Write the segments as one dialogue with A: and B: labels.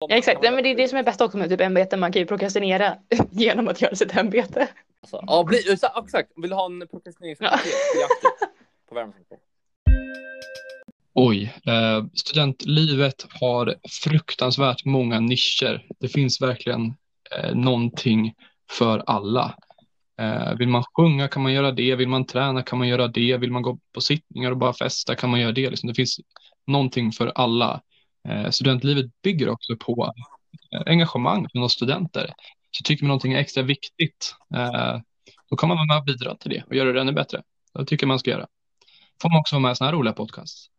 A: Ja, exakt, men det är det som är bäst också med typ ämbete. Man kan ju prokrastinera genom att göra sitt ämbete.
B: Alltså, ja, bli, exakt. Vill du ha en prokrastineringspaket ja. på?
C: Oj, eh, studentlivet har fruktansvärt många nischer. Det finns verkligen eh, någonting för alla. Eh, vill man sjunga kan man göra det, vill man träna kan man göra det, vill man gå på sittningar och bara festa kan man göra det. Liksom. Det finns någonting för alla. Eh, studentlivet bygger också på eh, engagemang från oss studenter. Så tycker man någonting är extra viktigt, eh, då kan man vara med och bidra till det och göra det ännu bättre. Det tycker man ska göra. Får man också vara med i sådana här roliga podcasts.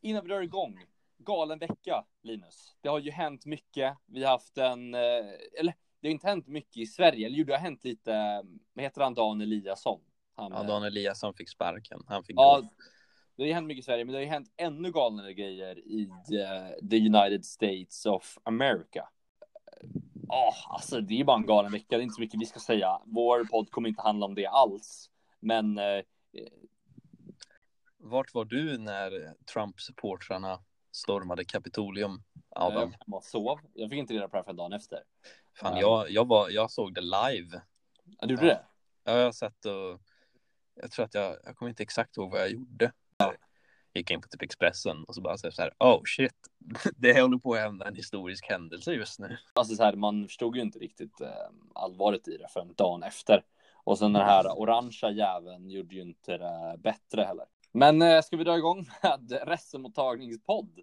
B: innan vi drar igång, galen vecka, Linus. Det har ju hänt mycket. Vi har haft en, eller det har inte hänt mycket i Sverige, eller jo, det har hänt lite, vad heter han, Dan Eliasson? Han,
D: ja, Dan Eliasson fick sparken. Han fick
B: ja, gå. det har hänt mycket i Sverige, men det har ju hänt ännu galnare grejer i uh, the United States of America. Ja, oh, alltså det är bara en galen vecka, det är inte så mycket vi ska säga. Vår podd kommer inte handla om det alls, men uh,
D: vart var du när Trump-supportrarna stormade Kapitolium?
B: Adam? Jag sov. Jag fick inte reda på det förrän dagen efter.
D: Fan, jag, jag, var, jag såg det live.
B: Ja, du gjorde ja. det?
D: Ja, jag sett och jag tror att jag, jag kommer inte exakt ihåg vad jag gjorde. Jag gick in på typ Expressen och så bara så här, oh shit, det håller på att hända en historisk händelse just nu.
B: Alltså så här, man förstod ju inte riktigt eh, allvaret i det förrän dagen efter. Och sen den här orangea jäveln gjorde ju inte det bättre heller. Men eh, ska vi dra igång med resemottagningspodd?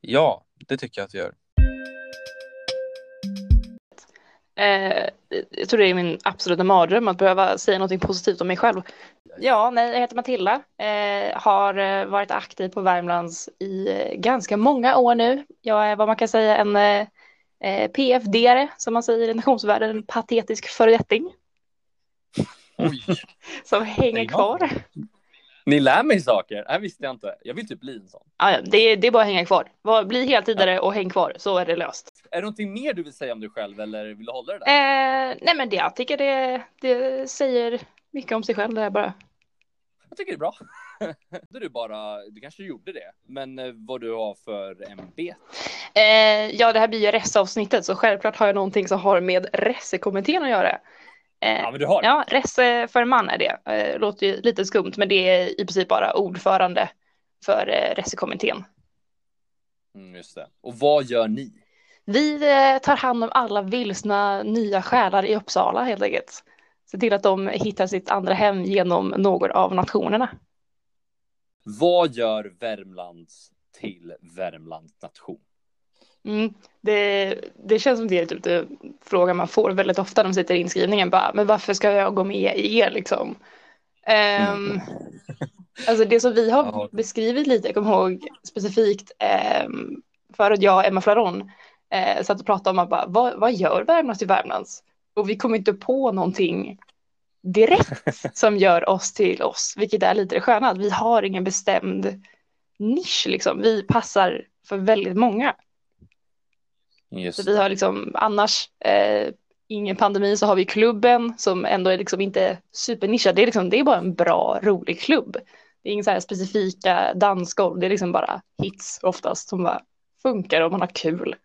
D: Ja, det tycker jag att vi gör.
A: Eh, jag tror det är min absoluta mardröm att behöva säga något positivt om mig själv. Ja, nej, jag heter Matilda, eh, har eh, varit aktiv på Värmlands i eh, ganska många år nu. Jag är vad man kan säga en eh, PFD-are, som man säger i nationsvärlden, en patetisk föredetting.
B: Oj.
A: som hänger kvar.
B: Ni lär mig saker. Det här visste jag inte. Jag vill typ bli en sån.
A: Ja, det, det är bara att hänga kvar. Bli heltidare ja. och häng kvar så är det löst.
B: Är det någonting mer du vill säga om dig själv eller vill du hålla det där?
A: Eh, nej, men det, jag tycker det, det säger mycket om sig själv det här bara.
B: Jag tycker det är bra. du bara, du kanske gjorde det, men eh, vad du har för MB?
A: Eh, ja, det här blir ju restavsnittet så självklart har jag någonting som har med resekommittén att göra.
B: Eh, ja, men du har
A: Ja, resse för man är det. Eh, låter ju lite skumt, men det är i princip bara ordförande för eh, resekommittén.
B: Mm, just det. Och vad gör ni?
A: Vi eh, tar hand om alla vilsna nya själar i Uppsala helt enkelt. Se till att de hittar sitt andra hem genom någon av nationerna.
B: Vad gör Värmlands till Värmlands nation?
A: Mm, det, det känns som det är typ det frågan man får väldigt ofta när man sitter i inskrivningen. Bara, men varför ska jag gå med i er liksom? Um, alltså det som vi har beskrivit lite, jag kommer ihåg specifikt um, för att jag och Emma Flaron uh, satt och pratade om att bara, vad, vad gör Värmlands till Värmlands? Och vi kom inte på någonting direkt som gör oss till oss, vilket är lite det sköna, att vi har ingen bestämd nisch liksom. Vi passar för väldigt många. Just. Så vi har liksom annars eh, ingen pandemi så har vi klubben som ändå är liksom inte supernischad. Det är, liksom, det är bara en bra, rolig klubb. Det är inga så här specifika dansgolv, det är liksom bara hits oftast som bara funkar och man har kul.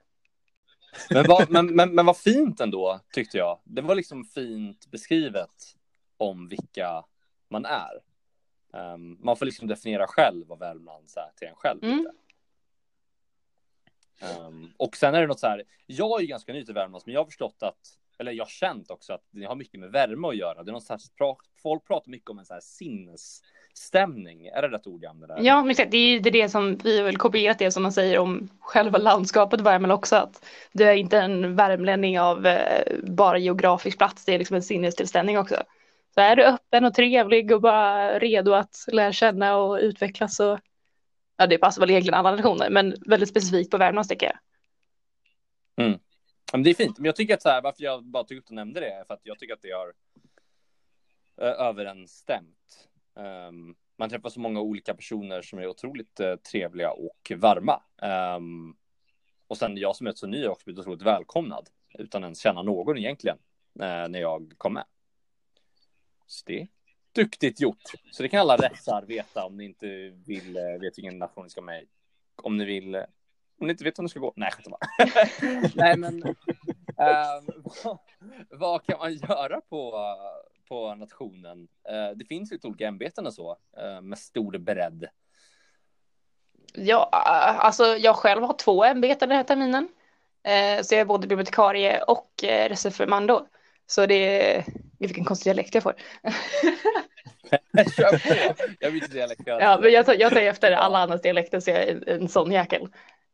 B: Men vad, men, men, men vad fint ändå, tyckte jag. Det var liksom fint beskrivet om vilka man är. Um, man får liksom definiera själv vad Värmland är till en själv. Mm. Um, och sen är det något så här, jag är ju ganska ny till Värmland, men jag har förstått att, eller jag har känt också att det har mycket med värme att göra. Det är något så här, folk pratar mycket om en så här sinnesstämning. Är det rätt ord jag använder?
A: Ja, men exakt. Det är ju det, som vi har väl kopierat det som man säger om själva landskapet Värmland också. Att du är inte en värmlänning av eh, bara geografisk plats, det är liksom en sinnestillställning också. Så är du öppen och trevlig och bara redo att lära känna och utvecklas så ja det passar väl egentligen alla nationer, men väldigt specifikt på Värmland tycker jag.
B: Mm. Men det är fint, men jag tycker att så här, varför jag bara tog upp och nämnde det är för att jag tycker att det har eh, överensstämt. Um, man träffar så många olika personer som är otroligt uh, trevliga och varma. Um, och sen jag som är så ny har också blivit otroligt välkomnad utan ens känna någon egentligen uh, när jag kom med. Så det duktigt gjort. Så det kan alla rättsar veta om ni inte vill, eh, vet vilken nation ni ska med i. Om ni vill, eh, om ni inte vet om ni ska gå. Nej, skämtar bara. Nej, men um, vad, vad, kan man göra på, på nationen? Uh, det finns lite olika ämbeten och så, uh, med stor bredd.
A: Ja, alltså jag själv har två ämbeten den här terminen. Så jag är både bibliotekarie och reservförmando. Så det är, vilken konstig dialekt jag får.
B: Kör på! Jag byter dialekt.
A: Ja, men jag tar, jag tar efter alla andras dialekter så jag är en sån jäkel.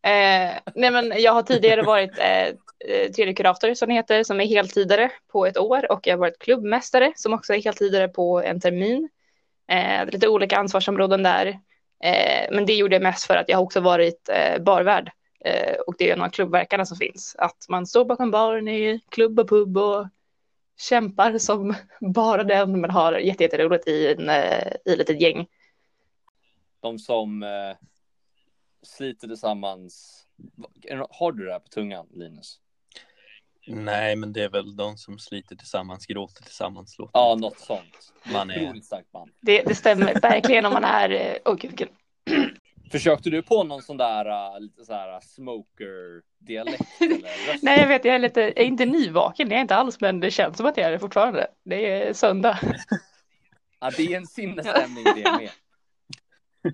A: Eh, nej men jag har tidigare varit eh, tredje kurator som det heter, som är heltidare på ett år och jag har varit klubbmästare som också är heltidare på en termin. Eh, lite olika ansvarsområden där. Eh, men det gjorde jag mest för att jag har också varit eh, barvärd eh, och det är en av klubbverkarna som finns. Att man står bakom baren i klubb och pub och kämpar som bara den men har jätteroligt i, en, eh, i ett litet gäng.
B: De som eh, sliter tillsammans. Har du det här på tungan, Linus?
D: Nej, men det är väl de som sliter tillsammans, gråter tillsammans. Låter
B: ja, något sånt.
D: Man är...
A: Det, det stämmer verkligen om man är... Eh, åh, oh, gud,
B: Försökte du på någon sån där uh, lite så här uh, smoker dialekt?
A: Nej, jag vet, jag är lite, jag är inte nyvaken, det är inte alls, men det känns som att jag är det fortfarande. Det är söndag.
B: ja, det är en sinnesstämning det med.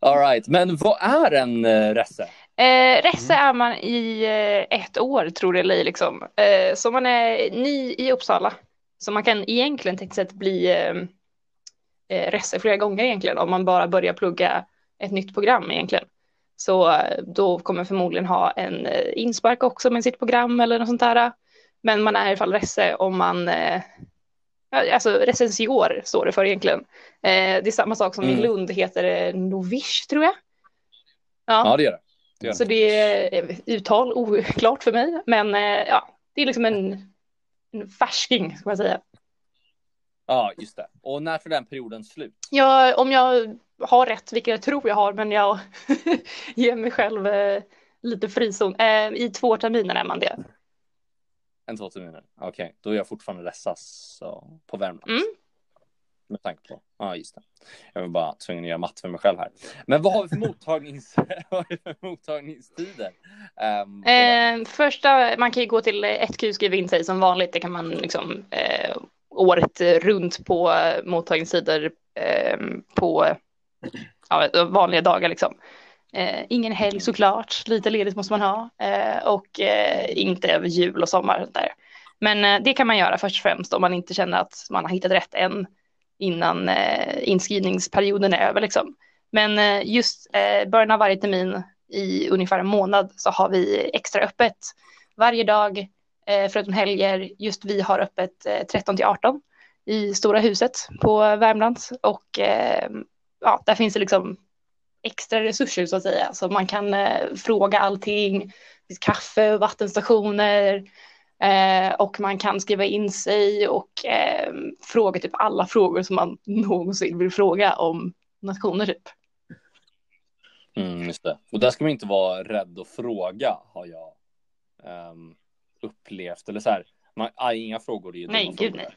B: All right, men vad är en uh, resse?
A: Eh, resse är man i eh, ett år tror det eller liksom. Eh, så man är ny i Uppsala. Så man kan egentligen tänkt sett bli eh, resse flera gånger egentligen om man bara börjar plugga ett nytt program egentligen. Så eh, då kommer förmodligen ha en eh, inspark också med sitt program eller något sånt där. Men man är i alla fall resse om man Alltså recensior står det för egentligen. Det är samma sak som mm. i Lund heter novish tror jag.
B: Ja, ja det gör det.
A: det gör Så det är uttal oklart för mig. Men ja, det är liksom en, en färsking ska man säga.
B: Ja, just det. Och när får den perioden slut?
A: Ja, om jag har rätt, vilket jag tror jag har, men jag ger mig själv eh, lite frizon. Eh, I två terminer är man det.
B: En två terminer, okej. Okay. Då är jag fortfarande Ressas på Värmland.
A: Mm. Med
B: tanke på, ja just det. Jag vill bara tvungen att göra matte för mig själv här. Men vad har vi för, mottagnings... vad har vi för mottagningstider? Um,
A: eh, första, man kan ju gå till ett Q skriva in sig som vanligt. Det kan man liksom eh, året runt på mottagningssidor ehm, på ja, vanliga dagar liksom. Eh, ingen helg såklart, lite ledigt måste man ha eh, och eh, inte över jul och sommar. Och där. Men eh, det kan man göra först och främst om man inte känner att man har hittat rätt än innan eh, inskrivningsperioden är över. Liksom. Men eh, just början av varje termin i ungefär en månad så har vi extra öppet varje dag Eh, förutom helger. Just vi har öppet eh, 13 till 18 i Stora huset på Värmlands och eh, ja, där finns det liksom extra resurser så att säga. Så man kan eh, fråga allting, Det finns kaffe och vattenstationer eh, och man kan skriva in sig och eh, fråga typ alla frågor som man någonsin vill fråga om nationer typ.
B: Mm, just det. Och där ska man inte vara rädd att fråga har jag um, upplevt. Eller så här, man, inga frågor är ju
A: Nej, gud nej.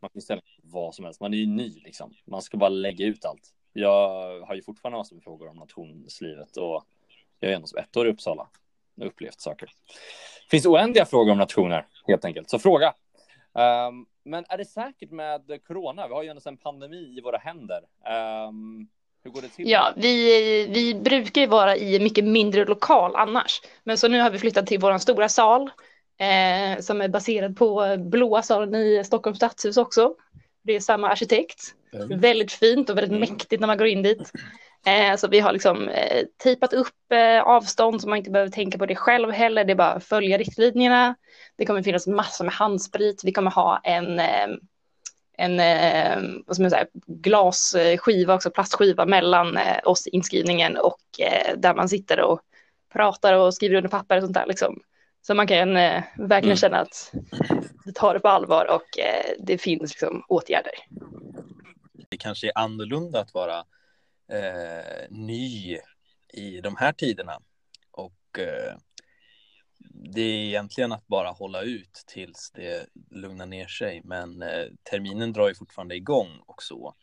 B: Man kan ställa vad som helst. Man är ju ny liksom. Man ska bara lägga ut allt jag har ju fortfarande massor med frågor om nationslivet och jag är ändå som ett år i Uppsala och upplevt saker. Det finns oändliga frågor om nationer helt enkelt, så fråga. Um, men är det säkert med corona? Vi har ju ändå en pandemi i våra händer. Um, hur går det till?
A: Ja, vi, vi brukar ju vara i mycket mindre lokal annars. Men så nu har vi flyttat till vår stora sal eh, som är baserad på blåa salen i Stockholms stadshus också. Det är samma arkitekt. Mm. Väldigt fint och väldigt mm. mäktigt när man går in dit. Eh, så vi har liksom eh, tejpat upp eh, avstånd så man inte behöver tänka på det själv heller. Det är bara att följa riktlinjerna. Det kommer finnas massor med handsprit. Vi kommer ha en, eh, en eh, vad ska man säga, glasskiva, också plastskiva mellan eh, oss inskrivningen och där man sitter och pratar och skriver under papper och sånt där. Liksom. Så man kan verkligen mm. känna att det tar det på allvar och det finns liksom åtgärder
D: det kanske är annorlunda att vara eh, ny i de här tiderna. Och eh, det är egentligen att bara hålla ut tills det lugnar ner sig. Men eh, terminen drar ju fortfarande igång och så.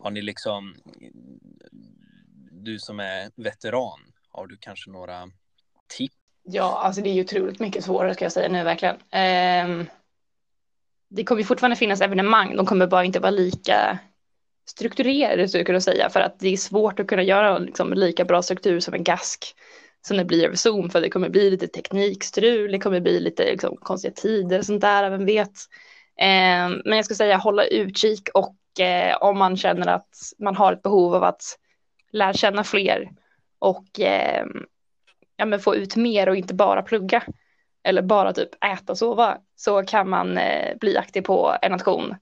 D: Har ni liksom, du som är veteran, har du kanske några tips?
A: Ja, alltså det är ju otroligt mycket svårare ska jag säga nu verkligen. Um, det kommer ju fortfarande finnas evenemang, de kommer bara inte vara lika strukturerade skulle jag kunna säga för att det är svårt att kunna göra liksom, lika bra struktur som en gask som det blir över Zoom för det kommer bli lite teknikstrul, det kommer bli lite liksom, konstiga tider och sånt där, vem vet. Eh, men jag skulle säga hålla utkik och eh, om man känner att man har ett behov av att lära känna fler och ehm, ja, men få ut mer och inte bara plugga eller bara typ äta och sova så kan man eh, bli aktiv på en nation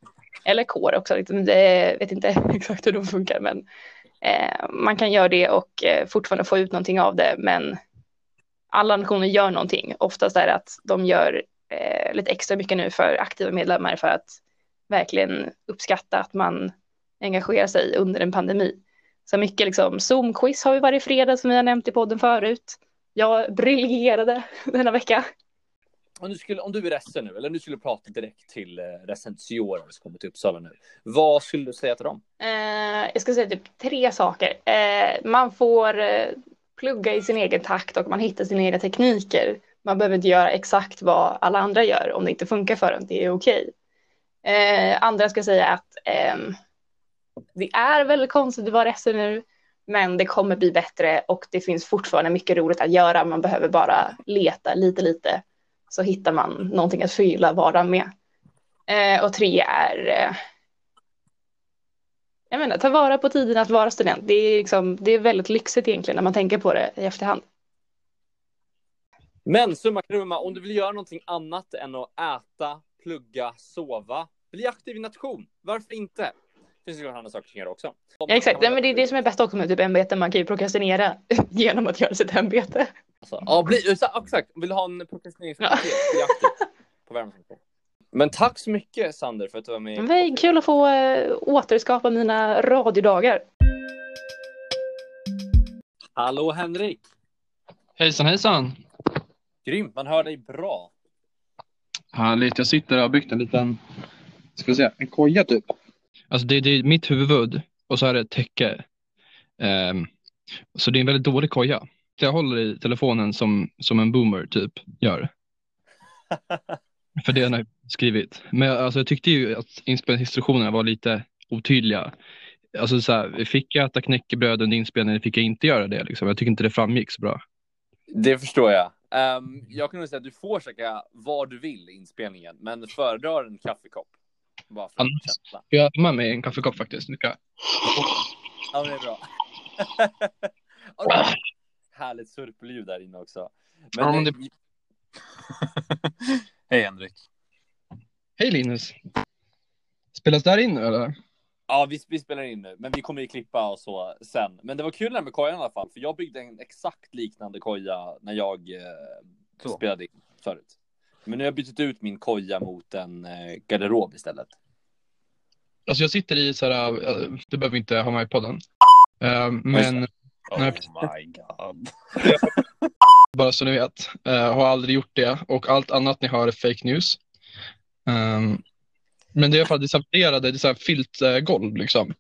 A: eller kår också. Liksom, det eh, vet inte exakt hur de funkar men eh, man kan göra det och eh, fortfarande få ut någonting av det men alla nationer gör någonting. Oftast är det att de gör eh, lite extra mycket nu för aktiva medlemmar för att verkligen uppskatta att man engagerar sig under en pandemi. Så mycket liksom Zoom-quiz har vi varje fredag som vi har nämnt i podden förut. Jag briljerade denna vecka.
B: Om du, skulle, om du är resten nu, eller du skulle prata direkt till eh, recensioner som kommer till Uppsala nu. Vad skulle du säga till dem?
A: Eh, jag ska säga typ tre saker. Eh, man får eh, plugga i sin egen takt och man hittar sina egna tekniker. Man behöver inte göra exakt vad alla andra gör om det inte funkar för en. Det är okej. Eh, andra ska säga att ehm, det är väldigt konstigt att vara resten nu. Men det kommer bli bättre och det finns fortfarande mycket roligt att göra. Man behöver bara leta lite, lite så hittar man någonting att fylla vardagen med. Eh, och tre är eh, jag menar, ta vara på tiden att vara student. Det är, liksom, det är väldigt lyxigt egentligen när man tänker på det i efterhand.
B: Men summa krumma, om du vill göra någonting annat än att äta, plugga, sova, bli aktiv i nation. Varför inte? Det finns ju andra saker att göra också.
A: Ja, exakt, men det är det som är bäst också med typ ämbete. Man kan ju prokrastinera genom att göra sitt ämbete.
B: Alltså, ja, bli, exakt. Vill du ha en prokrastineringsaktivitet, på värmecentralen. Men tack så mycket Sander för att du var med.
A: Det är kul att få äh, återskapa mina radiodagar.
B: Hallå Henrik!
C: Hejsan hejsan!
B: Grymt, man hör dig bra.
C: Härligt, jag sitter och har byggt en liten, ska vi säga, en koja typ. Alltså det, det är mitt huvud och så är det ett täcke. Um, så det är en väldigt dålig koja. Jag håller i telefonen som, som en boomer typ gör. För det har jag skrivit. Men alltså, jag tyckte ju att inspelningsinstruktionerna var lite otydliga. Alltså så här, fick jag äta knäckebröd under inspelningen fick jag inte göra det. Liksom. Jag tycker inte det framgick så bra.
B: Det förstår jag. Um, jag kan nog säga att du får käka vad du vill i inspelningen, men föredrar en kaffekopp. Bara för
C: Annars ska jag ha med mig en kaffekopp faktiskt. Nu
B: Ja, det är bra. okay. Härligt surpelljud där inne också. Men,
C: Ja,
B: det...
C: det-
D: Hej Henrik.
C: Hej Linus! Spelas det här in nu eller?
B: Ja, vi, vi spelar in nu, men vi kommer ju klippa och så sen. Men det var kul det med kojan i alla fall, för jag byggde en exakt liknande koja när jag eh, spelade in förut. Men nu har jag bytt ut min koja mot en eh, garderob istället.
C: Alltså jag sitter i så här, eh, det behöver inte ha med i podden. Eh, men
D: Oh
C: Nej.
D: my god.
C: bara så ni vet, har aldrig gjort det och allt annat ni hör är fake news. Ehm, men det är i alla fall det är så här filtgolv liksom.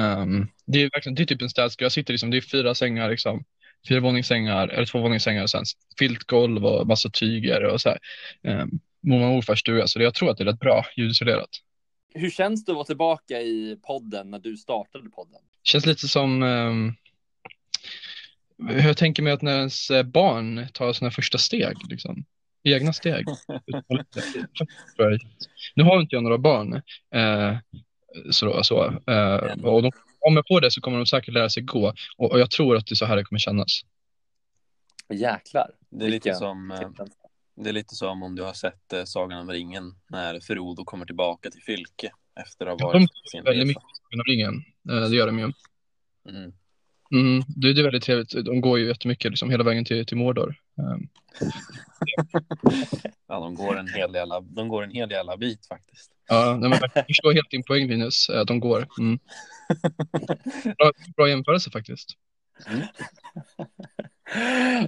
C: Ehm, det är verkligen, det är typ en städskruv. Jag sitter liksom, det är fyra sängar liksom. Fyra våningssängar, eller två våningssängar och sen filtgolv och massa tyger och så här. Um, mormor och morfars stuga, så det, jag tror att det är rätt bra ljudisolerat.
B: Hur känns det att vara tillbaka i podden när du startade podden?
C: Känns lite som um, hur jag tänker mig att när ens eh, barn tar sina första steg, liksom. egna steg. nu har inte jag några barn, eh, så, så, eh, och de, om jag får det så kommer de säkert lära sig gå och, och jag tror att det är så här det kommer kännas.
B: Jäklar.
D: Det är lite som, eh, Det är lite som om du har sett eh, Sagan om ringen när Frodo kommer tillbaka till Fylke efter att ha varit på sin
C: väldigt
D: resa.
C: mycket genom ringen, eh, det gör de ju.
D: Mm.
C: Mm, det, det är väldigt trevligt, de går ju jättemycket liksom, hela vägen till, till Mordor. Um,
D: Ja, de går en hel jävla, de går en hel jävla bit faktiskt.
C: Ja, nej, men jag förstår helt din poäng Linus, att de går. Mm. Bra, bra jämförelse faktiskt.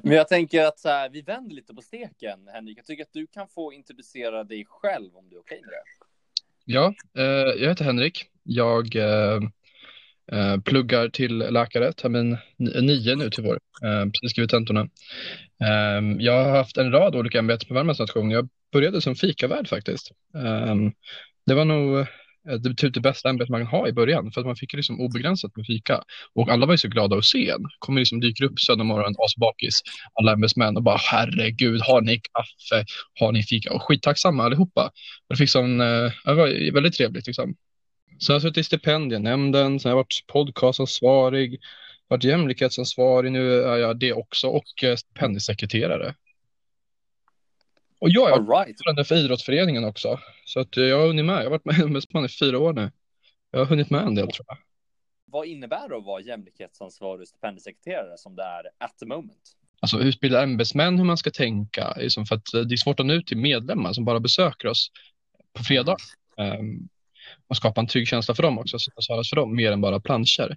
B: Men jag tänker att så här, vi vänder lite på steken, Henrik. Jag tycker att du kan få introducera dig själv om du är okej med det.
C: Ja, eh, jag heter Henrik. Jag eh, eh, pluggar till läkare, termin ni- nio nu till vår. Eh, precis skrivit tentorna. Eh, jag har haft en rad olika ämbeten på Värmlands nation. Jag började som fikavärd faktiskt. Eh, det var nog Eh, det, typ det bästa ämbetet man kan ha i början för att man fick liksom obegränsat med fika. Och alla var ju så glada att se en. Kommer liksom dyker upp söndag morgon, asbakis, alla ämbetsmän och bara herregud, har ni kaffe? Har ni fika? Och skittacksamma allihopa. Och det, fick sån, eh, det var väldigt trevligt liksom. Så jag har suttit i stipendienämnden, sen har jag varit podcastansvarig, varit jämlikhetsansvarig, nu är jag det också och eh, stipendiesekreterare. Och jag är
B: right.
C: ordförande för idrottsföreningen också. Så att eh, jag har hunnit med. Jag har varit med i Ämbetsman i fyra år nu. Jag har hunnit med en del tror jag.
B: Vad innebär det att vara jämlikhetsansvarig stipendiesekreterare som det är at the moment?
C: Alltså utbilda ämbetsmän hur man ska tänka. Liksom för att eh, det är svårt att nå ut till medlemmar som bara besöker oss på fredag. Ehm, och skapa en trygg känsla för dem också. Så att höras för dem mer än bara planscher.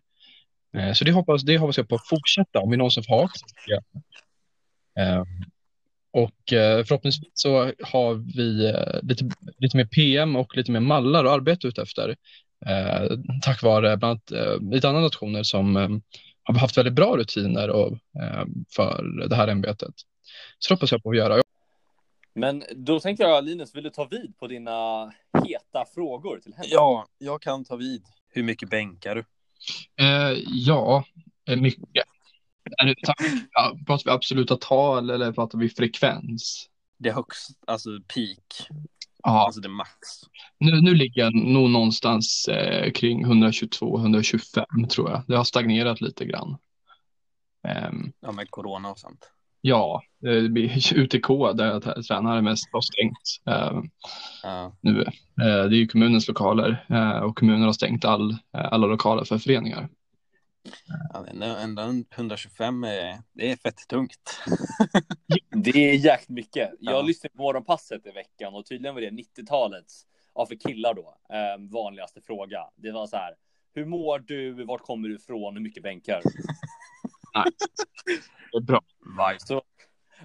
C: Eh, så det hoppas, det hoppas jag på att fortsätta om vi någonsin får ha det. Ehm, och eh, förhoppningsvis så har vi eh, lite, lite mer PM och lite mer mallar att arbeta ut efter. Eh, tack vare bland annat eh, lite andra nationer som eh, har haft väldigt bra rutiner och, eh, för det här ämbetet. Så det hoppas jag på att göra.
B: Men då tänker jag, Linus, vill du ta vid på dina heta frågor till Henrik?
D: Ja, jag kan ta vid. Hur mycket bänkar du?
C: Eh, ja, mycket. Är pratar vi absoluta tal eller pratar vi frekvens?
D: Det högst, alltså peak,
C: Ja,
D: alltså det max.
C: nu, nu ligger jag nog någonstans eh, kring 122-125 tror jag. Det har stagnerat lite grann. Ehm,
D: Ja, med corona och sånt.
C: ja, UTK där jag tränar mest har stängt ehm,
D: Ja,
C: nu. Eh, det är ju kommunens lokaler eh, och kommunen har stängt all, eh, alla lokaler för föreningar.
D: Ja ända, ända 125 är, det är fett tungt.
B: Det är jäkligt mycket. Jag
D: Ja.
B: lyssnade på Morgonpasset i veckan och tydligen var det 90-talets, ja för killar då, eh, vanligaste fråga. Det var så här, hur mår du, vart kommer du ifrån, hur mycket bänkar?
C: Det är bra.
B: Så,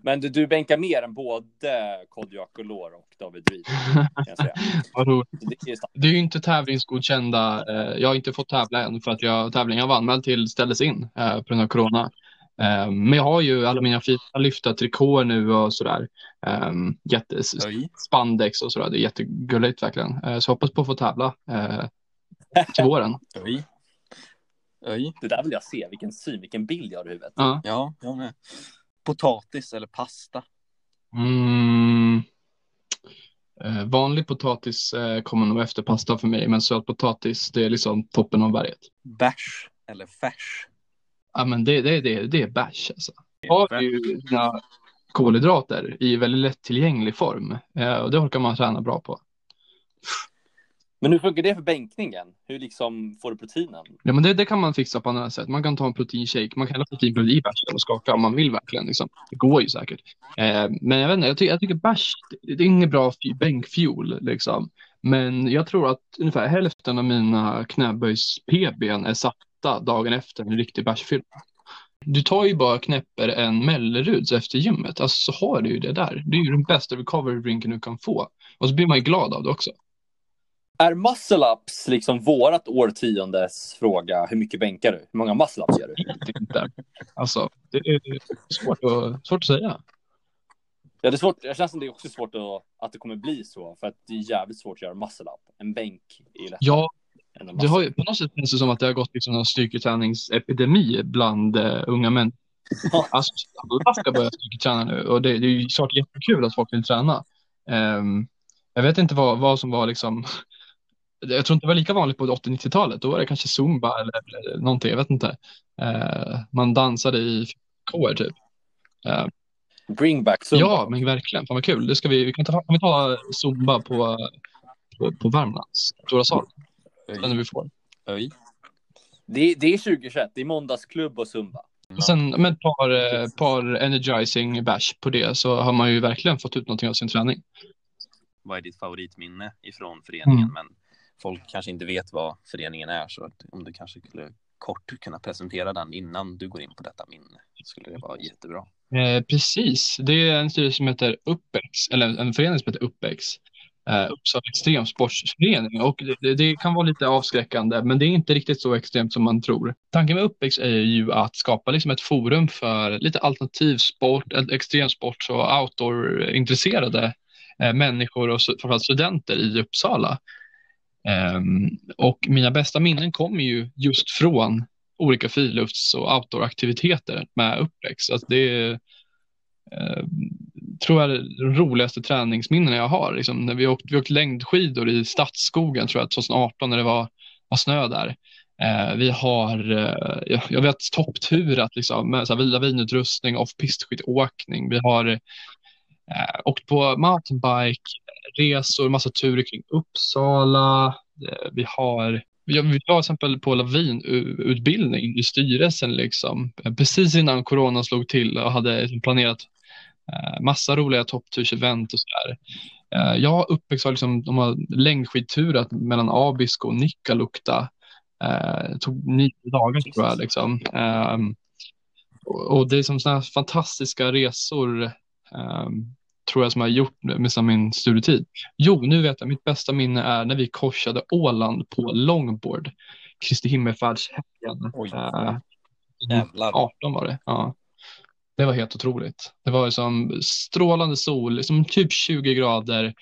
B: men du, du bänkar mer än både Kodjak och Lår och David Druid. kan jag säga.
C: Vad roligt.
B: Det.
C: Det är ju inte tävlingsgodkända. Eh, jag har inte fått tävla än för att jag, tävlingen jag var anmäld till ställdes in eh, på grund av corona. Eh, men jag har ju alla mina fina lyfta trikåer nu och sådär. Eh, jättes,
D: Oj.
C: spandex och sådär. Det är jättegulligt verkligen. Eh, så jag hoppas på att få tävla till våren.
D: Oj. Oj.
B: Det där vill jag se, vilken syn, vilken bild jag har i huvudet.
C: Ja.
D: Ja, jag med. Potatis eller pasta?
C: Mm. Eh, vanlig potatis eh, kommer nog efter pasta för mig, men sötpotatis det är liksom toppen av berget.
D: Bärs eller färs?
C: Ja, men det, det, det, det är bärs alltså. har ju dina kolhydrater i väldigt lättillgänglig form eh, och det orkar man träna bra på.
B: Men hur funkar det för bänkningen? Hur liksom får du proteinen?
C: Ja, men det, det kan man fixa på andra sätt. Man kan ta en proteinshake, man kan hälla proteinpulver typ i bärsen och skaka om man vill verkligen. Liksom. Det går ju säkert. Eh, men jag vet inte, jag, ty jag tycker bärs, det, det är inget bra bänkfuel liksom. Men jag tror att ungefär hälften av mina knäböjs-PBn är satta dagen efter en riktig bärsfylla. Du tar ju bara och knäpper en Melleruds efter gymmet, alltså så har du ju det där. Det är ju den bästa recovery drinken du kan få. Och så blir man ju glad av det också.
B: Är muscle ups liksom vårat årtiondes fråga? Hur mycket bänkar du? Hur många muscle ups gör du?
C: vet inte. Alltså, det är svårt att, svårt att säga.
B: Ja, det är svårt. Jag känns som det är också svårt att, att det kommer bli så, för att det är jävligt svårt att göra muscle up. En bänk är lättare
C: Ja, det har ju, på något sätt känns det som att det har gått liksom en styrketräningsepidemi bland uh, unga män. Alltså, alla ska börja styrketräna nu och det, det är ju såklart jättekul att folk vill träna. Ehm, jag vet inte vad, vad som var liksom jag tror inte det var lika vanligt på 80-90-talet. Då var det kanske zumba eller, eller någonting. Jag vet inte. Eh, man dansade i kår typ. Eh,
B: Bring back zumba.
C: Ja, men verkligen. Fan vad kul. Det ska vi, vi kan, ta, kan vi ta Zumba på, på, på Värmlands stora sal? Den vi får.
D: Oj.
B: Det, det är 2021, det är måndagsklubb och zumba.
C: Och sen med ett par, eh, par energizing bash på det så har man ju verkligen fått ut någonting av sin träning.
D: Vad är ditt favoritminne ifrån föreningen?
C: Mm.
D: Men folk kanske inte vet vad föreningen är, så om du kanske skulle kort kunna presentera den innan du går in på detta minne. Skulle det vara jättebra.
C: Eh, precis, det är en styrelse som heter Uppex, eller en förening som heter Uppex. Eh, Uppsala extremsportsförening och det, det, kan vara lite avskräckande men det är inte riktigt så extremt som man tror. Tanken med Uppex är ju att skapa liksom ett forum för lite alternativ sport, extremsport och outdoor-intresserade eh, människor och framförallt studenter i Uppsala. Ehm, och mina bästa minnen kommer ju just från olika frilufts och outdooraktiviteter med Uppex. Alltså det är, tror jag, de roligaste träningsminnen jag har. Liksom, när vi åkte, vi åkte längdskidor i Stadsskogen tror jag 2018 när det var, var snö där. Ehm, vi har, uh, jag vet toppturat liksom, med så här, lavinutrustning, vinutrustning, off-pistskidåkning. Vi har eh, åkt på mountainbike, resor, massa turer kring Uppsala. Eh, vi har vi har till exempel på lavinutbildning i styrelsen liksom, eh, precis innan corona slog till och hade liksom planerat eh, massa roliga topptursevent och sådär. Jag har uppväxt av liksom, de har längdskidturat mellan Abisko och Nikkaluokta. Det tog nio dagar tror jag. Liksom. Ehm, och det är som sådana fantastiska resor ehm, tror jag som har gjort med min studietid. Jo, nu vet jag, mitt bästa minne är när vi korsade Åland på longboard. Kristi himmelfärdshelgen. Uh, 18 var det. Ja. Det var helt otroligt. Det var som strålande sol, som typ 20 grader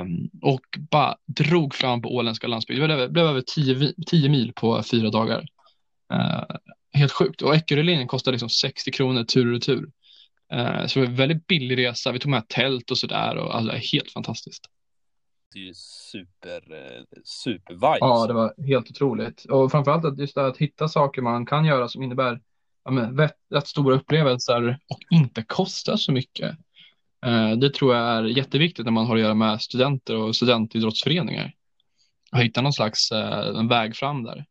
C: um, och bara drog fram på åländska landsbygden. Det blev, blev över 10, 10 mil på fyra dagar. Uh, helt sjukt. Och Eckerölinjen kostade liksom 60 kronor tur och retur. Uh, så det var en väldigt billig resa. Vi tog med tält och sådär och alltså, helt fantastiskt.
D: Det är ju super, eh, super vibe.
C: Ja, det var helt otroligt. Och framförallt att just det, att hitta saker man kan göra som innebär ja, men, rätt, rätt stora upplevelser och inte kostar så mycket. Uh, det tror jag är jätteviktigt när man har att göra med studenter och studentidrottsföreningar. Att hitta någon slags en väg fram där.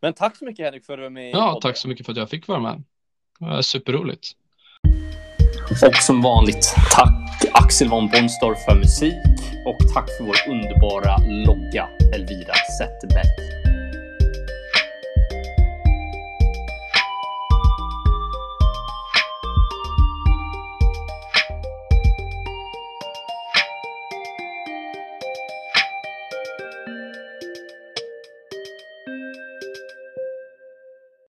B: Men tack så mycket Henrik för att du var med.
C: Ja, tack så mycket för att jag fick vara med. Det var superroligt.
B: Och som vanligt, tack Axel von Bonstorff för musik och tack för vår underbara logga Elvira Zetterberg.